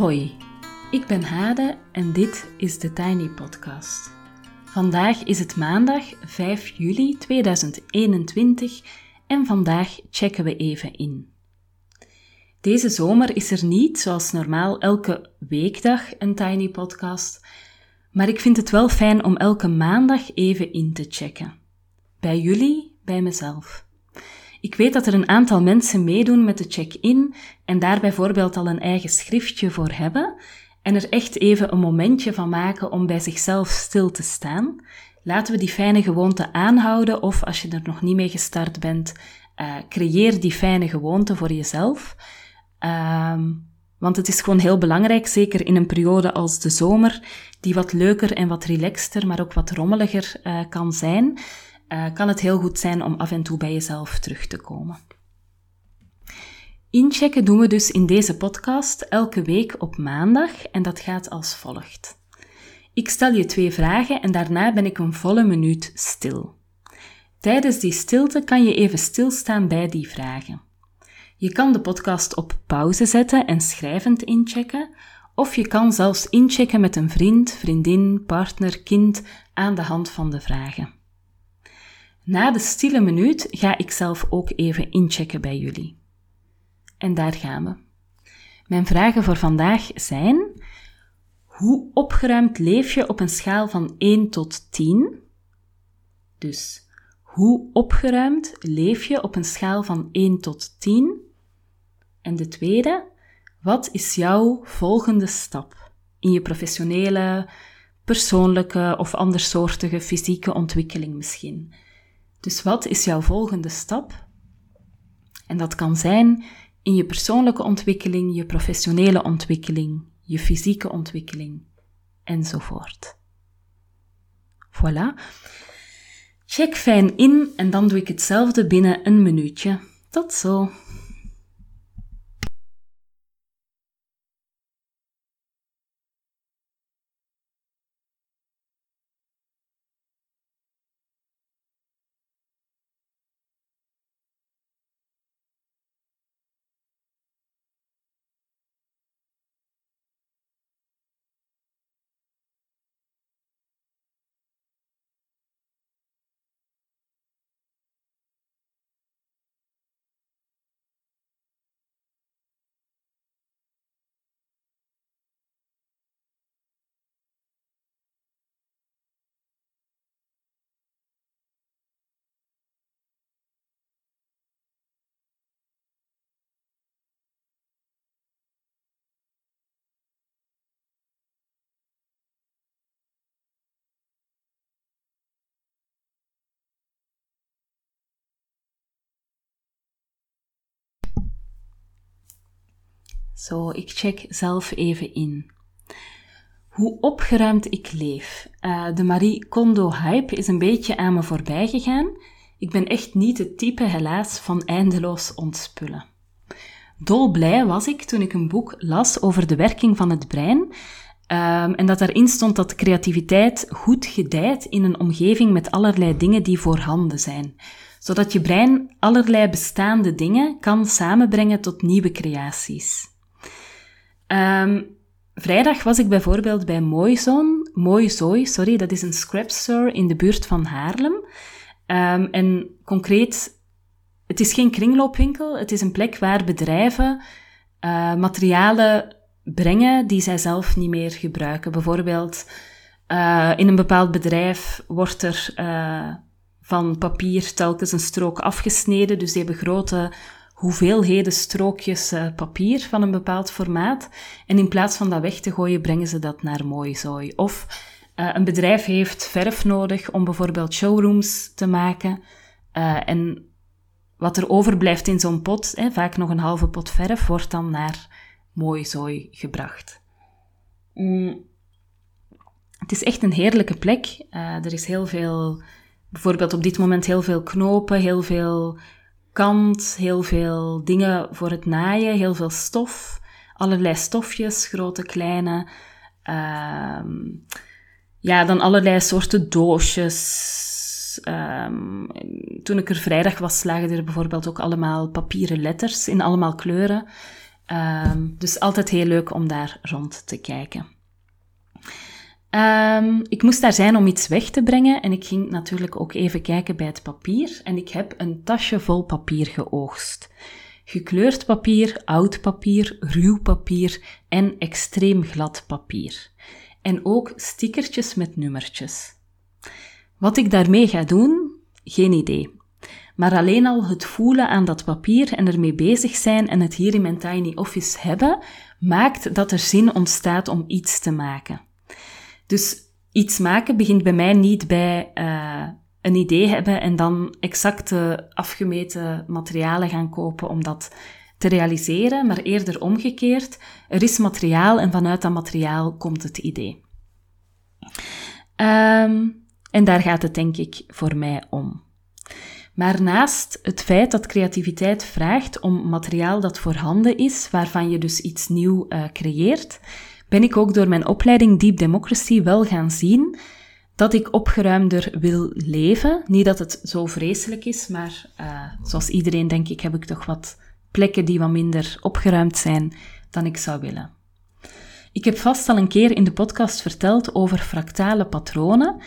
Hoi, ik ben Hade en dit is de Tiny Podcast. Vandaag is het maandag 5 juli 2021 en vandaag checken we even in. Deze zomer is er niet, zoals normaal, elke weekdag een Tiny Podcast, maar ik vind het wel fijn om elke maandag even in te checken. Bij jullie, bij mezelf. Ik weet dat er een aantal mensen meedoen met de check-in en daar bijvoorbeeld al een eigen schriftje voor hebben en er echt even een momentje van maken om bij zichzelf stil te staan. Laten we die fijne gewoonte aanhouden of als je er nog niet mee gestart bent, uh, creëer die fijne gewoonte voor jezelf. Um, want het is gewoon heel belangrijk, zeker in een periode als de zomer, die wat leuker en wat relaxter, maar ook wat rommeliger uh, kan zijn, uh, kan het heel goed zijn om af en toe bij jezelf terug te komen. Inchecken doen we dus in deze podcast elke week op maandag en dat gaat als volgt. Ik stel je twee vragen en daarna ben ik een volle minuut stil. Tijdens die stilte kan je even stilstaan bij die vragen. Je kan de podcast op pauze zetten en schrijvend inchecken, of je kan zelfs inchecken met een vriend, vriendin, partner, kind aan de hand van de vragen. Na de stille minuut ga ik zelf ook even inchecken bij jullie. En daar gaan we. Mijn vragen voor vandaag zijn: hoe opgeruimd leef je op een schaal van 1 tot 10? Dus hoe opgeruimd leef je op een schaal van 1 tot 10? En de tweede, wat is jouw volgende stap in je professionele, persoonlijke of andersoortige fysieke ontwikkeling misschien? Dus wat is jouw volgende stap? En dat kan zijn in je persoonlijke ontwikkeling, je professionele ontwikkeling, je fysieke ontwikkeling enzovoort. Voilà. Check fijn in en dan doe ik hetzelfde binnen een minuutje. Tot zo. Zo, ik check zelf even in. Hoe opgeruimd ik leef. Uh, de Marie Kondo hype is een beetje aan me voorbij gegaan. Ik ben echt niet het type, helaas, van eindeloos ontspullen. Dolblij was ik toen ik een boek las over de werking van het brein. Um, en dat daarin stond dat creativiteit goed gedijt in een omgeving met allerlei dingen die voorhanden zijn. Zodat je brein allerlei bestaande dingen kan samenbrengen tot nieuwe creaties. Um, vrijdag was ik bijvoorbeeld bij Mooizon, Mooizooi, sorry, dat is een scrap store in de buurt van Haarlem. Um, en concreet, het is geen kringloopwinkel, het is een plek waar bedrijven uh, materialen brengen die zij zelf niet meer gebruiken. Bijvoorbeeld, uh, in een bepaald bedrijf wordt er uh, van papier telkens een strook afgesneden, dus die hebben grote hoeveelheden strookjes uh, papier van een bepaald formaat. En in plaats van dat weg te gooien, brengen ze dat naar mooi zooi. Of uh, een bedrijf heeft verf nodig om bijvoorbeeld showrooms te maken. Uh, en wat er overblijft in zo'n pot, hè, vaak nog een halve pot verf, wordt dan naar mooi zooi gebracht. Mm. Het is echt een heerlijke plek. er is heel veel, bijvoorbeeld op dit moment heel veel knopen, heel veel kant, heel veel dingen voor het naaien, heel veel stof, allerlei stofjes, grote, kleine. Uh, ja, dan allerlei soorten doosjes. Um, toen ik er vrijdag was, lagen er bijvoorbeeld ook allemaal papieren letters in allemaal kleuren. Ehm, dus altijd heel leuk om daar rond te kijken. Um, ik moest daar zijn om iets weg te brengen en ik ging natuurlijk ook even kijken bij het papier en ik heb een tasje vol papier geoogst. Gekleurd papier, oud papier, ruw papier en extreem glad papier. En ook stickertjes met nummertjes. Wat ik daarmee ga doen, geen idee. Maar alleen al het voelen aan dat papier en ermee bezig zijn en het hier in mijn tiny office hebben, maakt dat er zin ontstaat om iets te maken. Dus iets maken begint bij mij niet bij uh, een idee hebben en dan exacte afgemeten materialen gaan kopen om dat te realiseren, maar eerder omgekeerd. Er is materiaal en vanuit dat materiaal komt het idee. Um, en daar gaat het denk ik voor mij om. Maar naast het feit dat creativiteit vraagt om materiaal dat voorhanden is, waarvan je dus iets nieuw uh, creëert, ben ik ook door mijn opleiding Deep Democracy wel gaan zien dat ik opgeruimder wil leven. Niet dat het zo vreselijk is, maar uh, zoals iedereen denk ik heb ik toch wat plekken die wat minder opgeruimd zijn dan ik zou willen. Ik heb vast al een keer in de podcast verteld over fractale patronen, uh,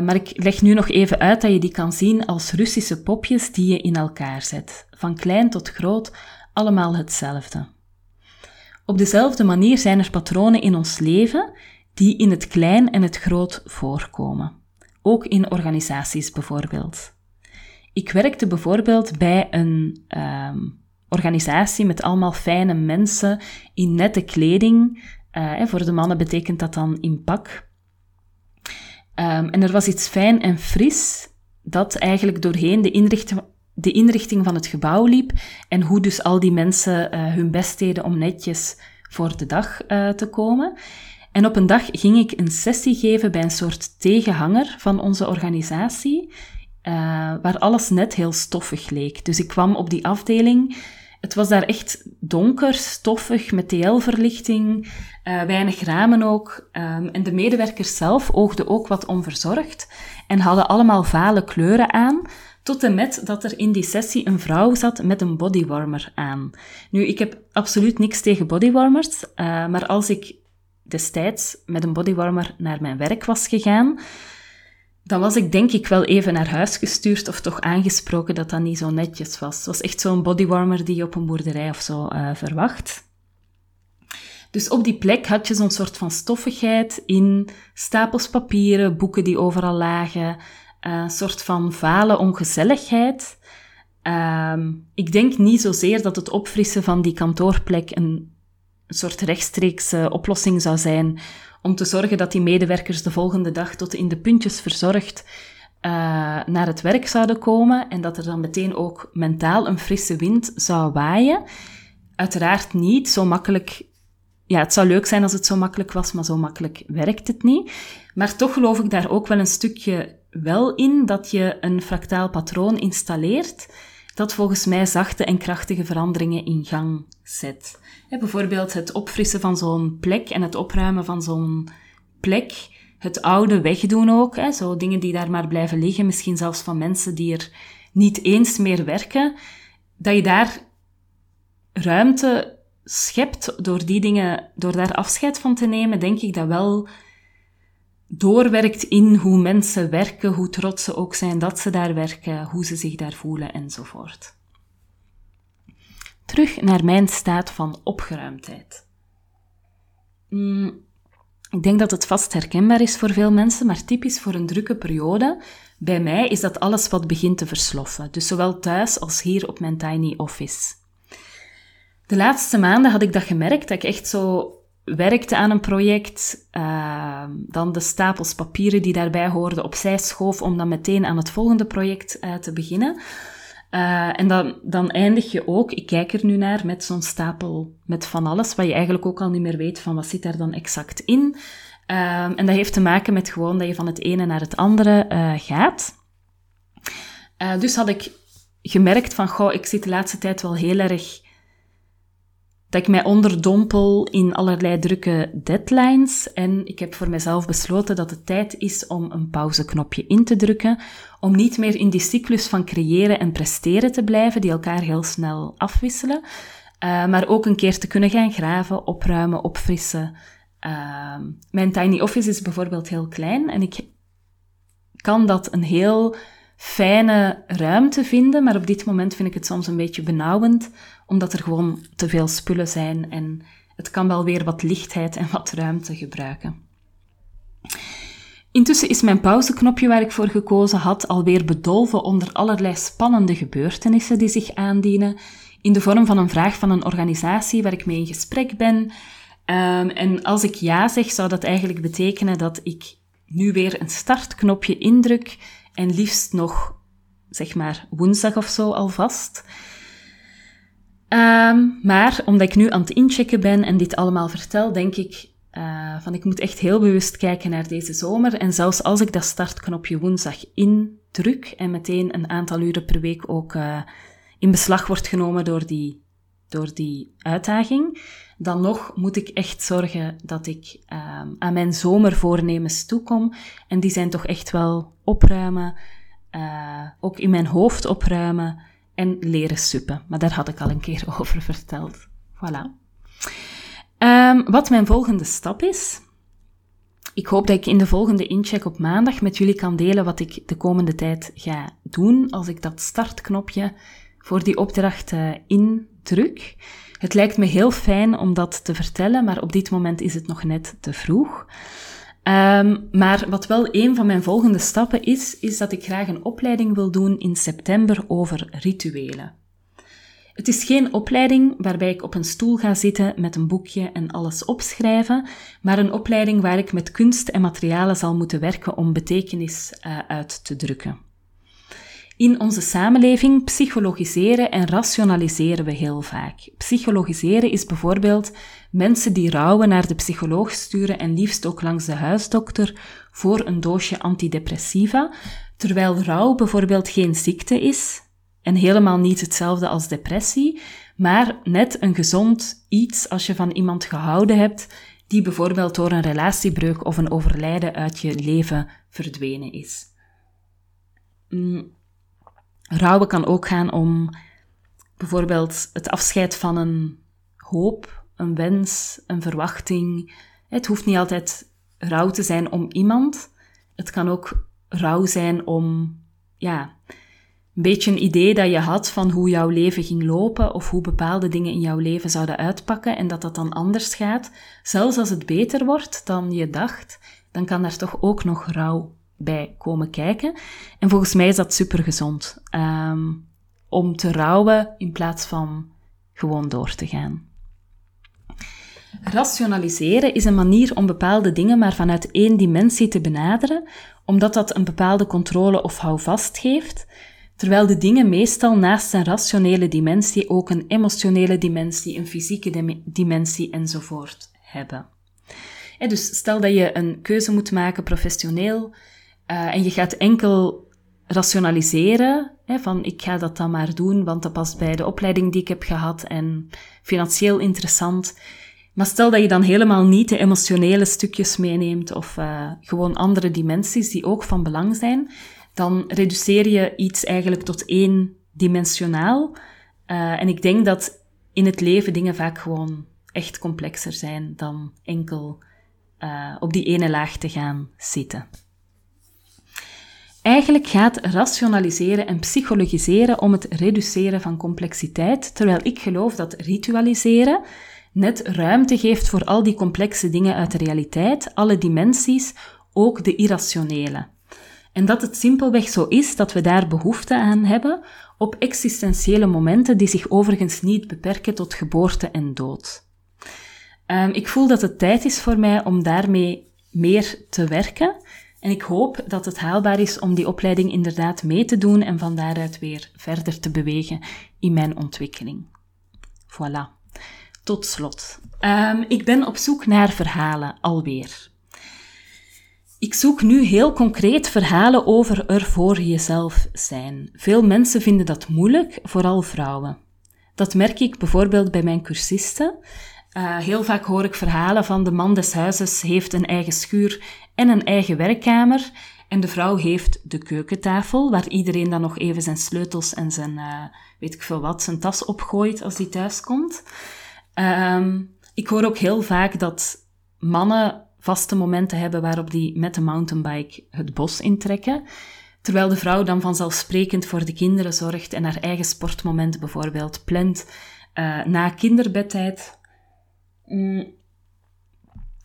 maar ik leg nu nog even uit dat je die kan zien als Russische popjes die je in elkaar zet. Van klein tot groot, allemaal hetzelfde. Op dezelfde manier zijn er patronen in ons leven die in het klein en het groot voorkomen. Ook in organisaties bijvoorbeeld. Ik werkte bijvoorbeeld bij een um, organisatie met allemaal fijne mensen in nette kleding. Uh, voor de mannen betekent dat dan in pak. Um, en er was iets fijn en fris dat eigenlijk doorheen de inrichting, de inrichting van het gebouw liep en hoe dus al die mensen uh, hun best deden om netjes voor de dag uh, te komen. En op een dag ging ik een sessie geven bij een soort tegenhanger van onze organisatie, uh, waar alles net heel stoffig leek. Dus ik kwam op die afdeling. Het was daar echt donker, stoffig, met TL-verlichting, weinig ramen ook. Um, en de medewerkers zelf oogden ook wat onverzorgd en hadden allemaal vale kleuren aan. Tot en met dat er in die sessie een vrouw zat met een bodywarmer aan. Nu, ik heb absoluut niks tegen bodywarmers, uh, maar als ik destijds met een bodywarmer naar mijn werk was gegaan, dan was ik denk ik wel even naar huis gestuurd of toch aangesproken dat dat niet zo netjes was. Het was echt zo'n bodywarmer die je op een boerderij of zo uh, verwacht. Dus op die plek had je zo'n soort van stoffigheid in stapels papieren, boeken die overal lagen, een soort van vale ongezelligheid. Uh, ik denk niet zozeer dat het opfrissen van die kantoorplek een, soort rechtstreekse oplossing zou zijn om te zorgen dat die medewerkers de volgende dag tot in de puntjes verzorgd uh, naar het werk zouden komen en dat er dan meteen ook mentaal een frisse wind zou waaien. Uiteraard niet zo makkelijk. Ja, het zou leuk zijn als het zo makkelijk was, maar zo makkelijk werkt het niet. Maar toch geloof ik daar ook wel een stukje wel in dat je een fractaal patroon installeert dat volgens mij zachte en krachtige veranderingen in gang zet. bijvoorbeeld het opfrissen van zo'n plek en het opruimen van zo'n plek. Het oude wegdoen ook, zo dingen die daar maar blijven liggen, misschien zelfs van mensen die er niet eens meer werken. Dat je daar ruimte schept door die dingen, door daar afscheid van te nemen, denk ik dat wel doorwerkt in hoe mensen werken, hoe trots ze ook zijn dat ze daar werken, hoe ze zich daar voelen enzovoort. Terug naar mijn staat van opgeruimdheid. Mm, ik denk dat het vast herkenbaar is voor veel mensen, maar typisch voor een drukke periode. Bij mij is dat alles wat begint te versloffen, dus zowel thuis als hier op mijn tiny office. De laatste maanden had ik dat gemerkt, dat ik echt zo werkte aan een project, uh, dan de stapels papieren die daarbij hoorden opzij schoof om dan meteen aan het volgende project uh, te beginnen. Uh, en dan, dan eindig je ook, ik kijk er nu naar, met zo'n stapel met van alles, wat je eigenlijk ook al niet meer weet van wat zit daar dan exact in. Ehm, en dat heeft te maken met gewoon dat je van het ene naar het andere gaat. dus had ik gemerkt van, goh, ik zit de laatste tijd wel heel erg dat ik mij onderdompel in allerlei drukke deadlines. En ik heb voor mezelf besloten dat het tijd is om een pauzeknopje in te drukken. Om niet meer in die cyclus van creëren en presteren te blijven, die elkaar heel snel afwisselen. Uh, maar ook een keer te kunnen gaan graven, opruimen, opfrissen. Uh, mijn tiny office is bijvoorbeeld heel klein en ik kan dat een heel fijne ruimte vinden, maar op dit moment vind ik het soms een beetje benauwend, omdat er gewoon te veel spullen zijn en het kan wel weer wat lichtheid en wat ruimte gebruiken. Intussen is mijn pauzeknopje waar ik voor gekozen had alweer bedolven onder allerlei spannende gebeurtenissen die zich aandienen, in de vorm van een vraag van een organisatie waar ik mee in gesprek ben. Um, en als ik ja zeg, zou dat eigenlijk betekenen dat ik nu weer een startknopje indruk en liefst nog, zeg maar, woensdag of zo alvast. Um, maar omdat ik nu aan het inchecken ben en dit allemaal vertel, denk ik uh, van ik moet echt heel bewust kijken naar deze zomer. En zelfs als ik dat startknopje woensdag indruk en meteen een aantal uren per week ook uh, in beslag wordt genomen door die, door die uitdaging, dan nog moet ik echt zorgen dat ik uh, aan mijn zomervoornemens toekom. En die zijn toch echt wel opruimen, uh, ook in mijn hoofd opruimen en leren suppen. Maar daar had ik al een keer over verteld. Voilà. Um, wat mijn volgende stap is. Ik hoop dat ik in de volgende incheck op maandag met jullie kan delen wat ik de komende tijd ga doen als ik dat startknopje voor die opdracht uh, indruk. Het lijkt me heel fijn om dat te vertellen, maar op dit moment is het nog net te vroeg. Um, maar wat wel een van mijn volgende stappen is, is dat ik graag een opleiding wil doen in september over rituelen. Het is geen opleiding waarbij ik op een stoel ga zitten met een boekje en alles opschrijven, maar een opleiding waar ik met kunst en materialen zal moeten werken om betekenis uh, uit te drukken. In onze samenleving psychologiseren en rationaliseren we heel vaak. Psychologiseren is bijvoorbeeld mensen die rouwen naar de psycholoog sturen en liefst ook langs de huisdokter voor een doosje antidepressiva, terwijl rouw bijvoorbeeld geen ziekte is en helemaal niet hetzelfde als depressie, maar net een gezond iets als je van iemand gehouden hebt die bijvoorbeeld door een relatiebreuk of een overlijden uit je leven verdwenen is. Mm. Rouwen kan ook gaan om bijvoorbeeld het afscheid van een hoop, een wens, een verwachting. Het hoeft niet altijd rouw te zijn om iemand. Het kan ook rouw zijn om, ja, een beetje een idee dat je had van hoe jouw leven ging lopen of hoe bepaalde dingen in jouw leven zouden uitpakken en dat dat dan anders gaat. Zelfs als het beter wordt dan je dacht, dan kan daar toch ook nog rouw bij komen kijken. En volgens mij is dat super gezond. Um, om te rouwen in plaats van gewoon door te gaan. Rationaliseren is een manier om bepaalde dingen maar vanuit één dimensie te benaderen, omdat dat een bepaalde controle of houvast geeft, terwijl de dingen meestal naast een rationele dimensie ook een emotionele dimensie, een fysieke dimensie enzovoort hebben. dus stel dat je een keuze moet maken professioneel uh, en je gaat enkel rationaliseren, hè, van ik ga dat dan maar doen, want dat past bij de opleiding die ik heb gehad en financieel interessant. Maar stel dat je dan helemaal niet de emotionele stukjes meeneemt of uh, gewoon andere dimensies die ook van belang zijn, dan reduceer je iets eigenlijk tot één dimensionaal. Uh, en ik denk dat in het leven dingen vaak gewoon echt complexer zijn dan enkel op die ene laag te gaan zitten. Eigenlijk gaat rationaliseren en psychologiseren om het reduceren van complexiteit, terwijl ik geloof dat ritualiseren net ruimte geeft voor al die complexe dingen uit de realiteit, alle dimensies, ook de irrationele. En dat het simpelweg zo is dat we daar behoefte aan hebben op existentiële momenten die zich overigens niet beperken tot geboorte en dood. Um, ik voel dat het tijd is voor mij om daarmee meer te werken en ik hoop dat het haalbaar is om die opleiding inderdaad mee te doen en van daaruit weer verder te bewegen in mijn ontwikkeling. Voilà. Tot slot. Um, ik ben op zoek naar verhalen alweer. Ik zoek nu heel concreet verhalen over er voor jezelf zijn. Veel mensen vinden dat moeilijk, vooral vrouwen. Dat merk ik bijvoorbeeld bij mijn cursisten. Uh, heel vaak hoor ik verhalen van de man des huizes heeft een eigen schuur en een eigen werkkamer. En de vrouw heeft de keukentafel, waar iedereen dan nog even zijn sleutels en zijn, uh, weet ik veel wat, zijn tas opgooit als hij thuis komt. Um, ik hoor ook heel vaak dat mannen vaste momenten hebben waarop die met de mountainbike het bos intrekken. Terwijl de vrouw dan vanzelfsprekend voor de kinderen zorgt en haar eigen sportmomenten bijvoorbeeld plant uh, na kinderbedtijd. Mm.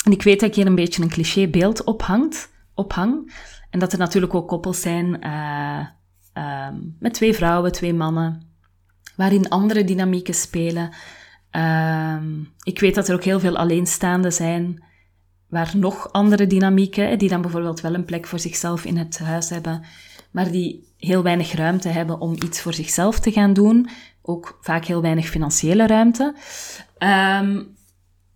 En ik weet dat ik hier een beetje een cliché beeld ophangt, ophang. En dat er natuurlijk ook koppels zijn uh, uh, met twee vrouwen, twee mannen, waarin andere dynamieken spelen. Ehm, ik weet dat er ook heel veel alleenstaanden zijn waar nog andere dynamieken, die dan bijvoorbeeld wel een plek voor zichzelf in het huis hebben, maar die heel weinig ruimte hebben om iets voor zichzelf te gaan doen. Ook vaak heel weinig financiële ruimte. Um,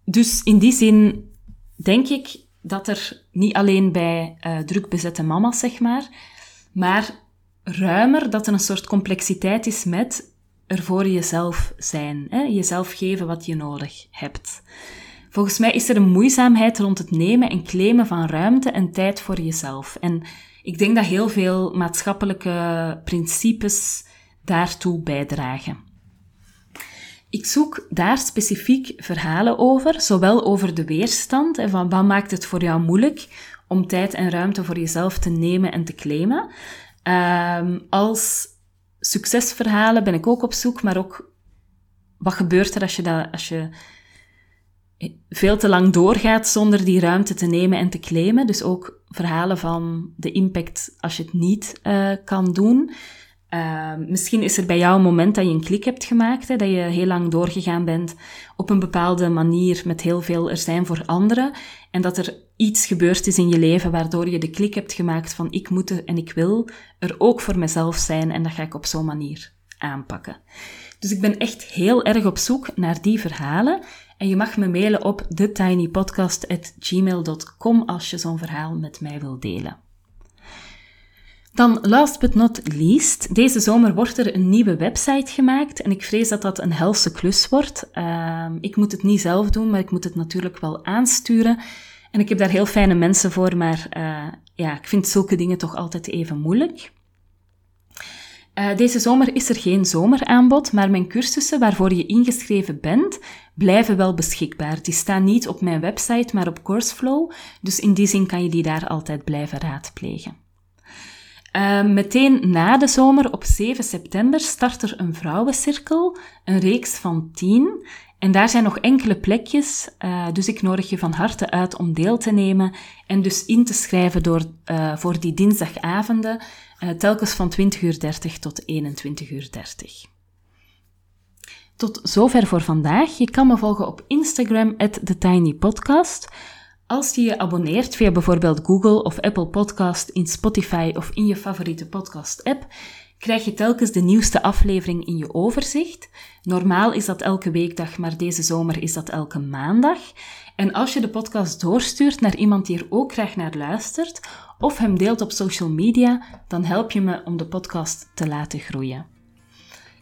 dus in die zin denk ik dat er niet alleen bij uh, druk bezette mama's, zeg maar, maar ruimer dat er een soort complexiteit is met er voor jezelf zijn. Hè? Jezelf geven wat je nodig hebt. Volgens mij is er een moeizaamheid rond het nemen en claimen van ruimte en tijd voor jezelf. En ik denk dat heel veel maatschappelijke principes daartoe bijdragen. Ik zoek daar specifiek verhalen over, zowel over de weerstand en van wat maakt het voor jou moeilijk om tijd en ruimte voor jezelf te nemen en te claimen, um, als succesverhalen ben ik ook op zoek, maar ook wat gebeurt er als je, dat, als je veel te lang doorgaat zonder die ruimte te nemen en te claimen. Dus ook verhalen van de impact als je het niet uh, kan doen. Uh, misschien is er bij jou een moment dat je een klik hebt gemaakt, hè, dat je heel lang doorgegaan bent op een bepaalde manier met heel veel er zijn voor anderen. En dat er iets gebeurd is in je leven waardoor je de klik hebt gemaakt van ik moet en ik wil er ook voor mezelf zijn en dat ga ik op zo'n manier aanpakken. Dus ik ben echt heel erg op zoek naar die verhalen. En je mag me mailen op thetinypodcast.gmail.com als je zo'n verhaal met mij wil delen. Dan, last but not least, deze zomer wordt er een nieuwe website gemaakt en ik vrees dat dat een helse klus wordt. Uh, ik moet het niet zelf doen, maar ik moet het natuurlijk wel aansturen. En ik heb daar heel fijne mensen voor, maar uh, ja, ik vind zulke dingen toch altijd even moeilijk. Uh, deze zomer is er geen zomeraanbod, maar mijn cursussen waarvoor je ingeschreven bent, blijven wel beschikbaar. Die staan niet op mijn website, maar op Courseflow, dus in die zin kan je die daar altijd blijven raadplegen. Uh, meteen na de zomer, op 7 september, start er een vrouwencirkel, een reeks van 10. En daar zijn nog enkele plekjes, uh, dus ik nodig je van harte uit om deel te nemen en dus in te schrijven door, uh, voor die dinsdagavonden, telkens van 20.30 uur tot 21.30 uur. Tot zover voor vandaag. Je kan me volgen op Instagram, at TheTinyPodcast. Als je je abonneert via bijvoorbeeld Google of Apple Podcast, in Spotify of in je favoriete podcast-app, krijg je telkens de nieuwste aflevering in je overzicht. Normaal is dat elke weekdag, maar deze zomer is dat elke maandag. En als je de podcast doorstuurt naar iemand die er ook graag naar luistert, of hem deelt op social media, dan help je me om de podcast te laten groeien.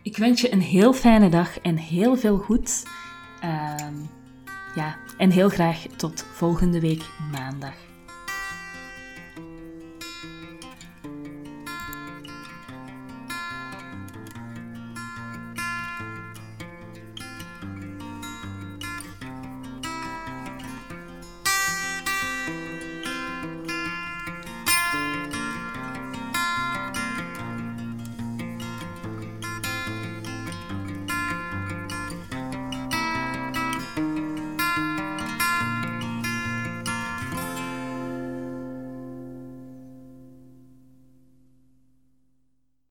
Ik wens je een heel fijne dag en heel veel goeds. Uh, ja, en heel graag tot volgende week maandag.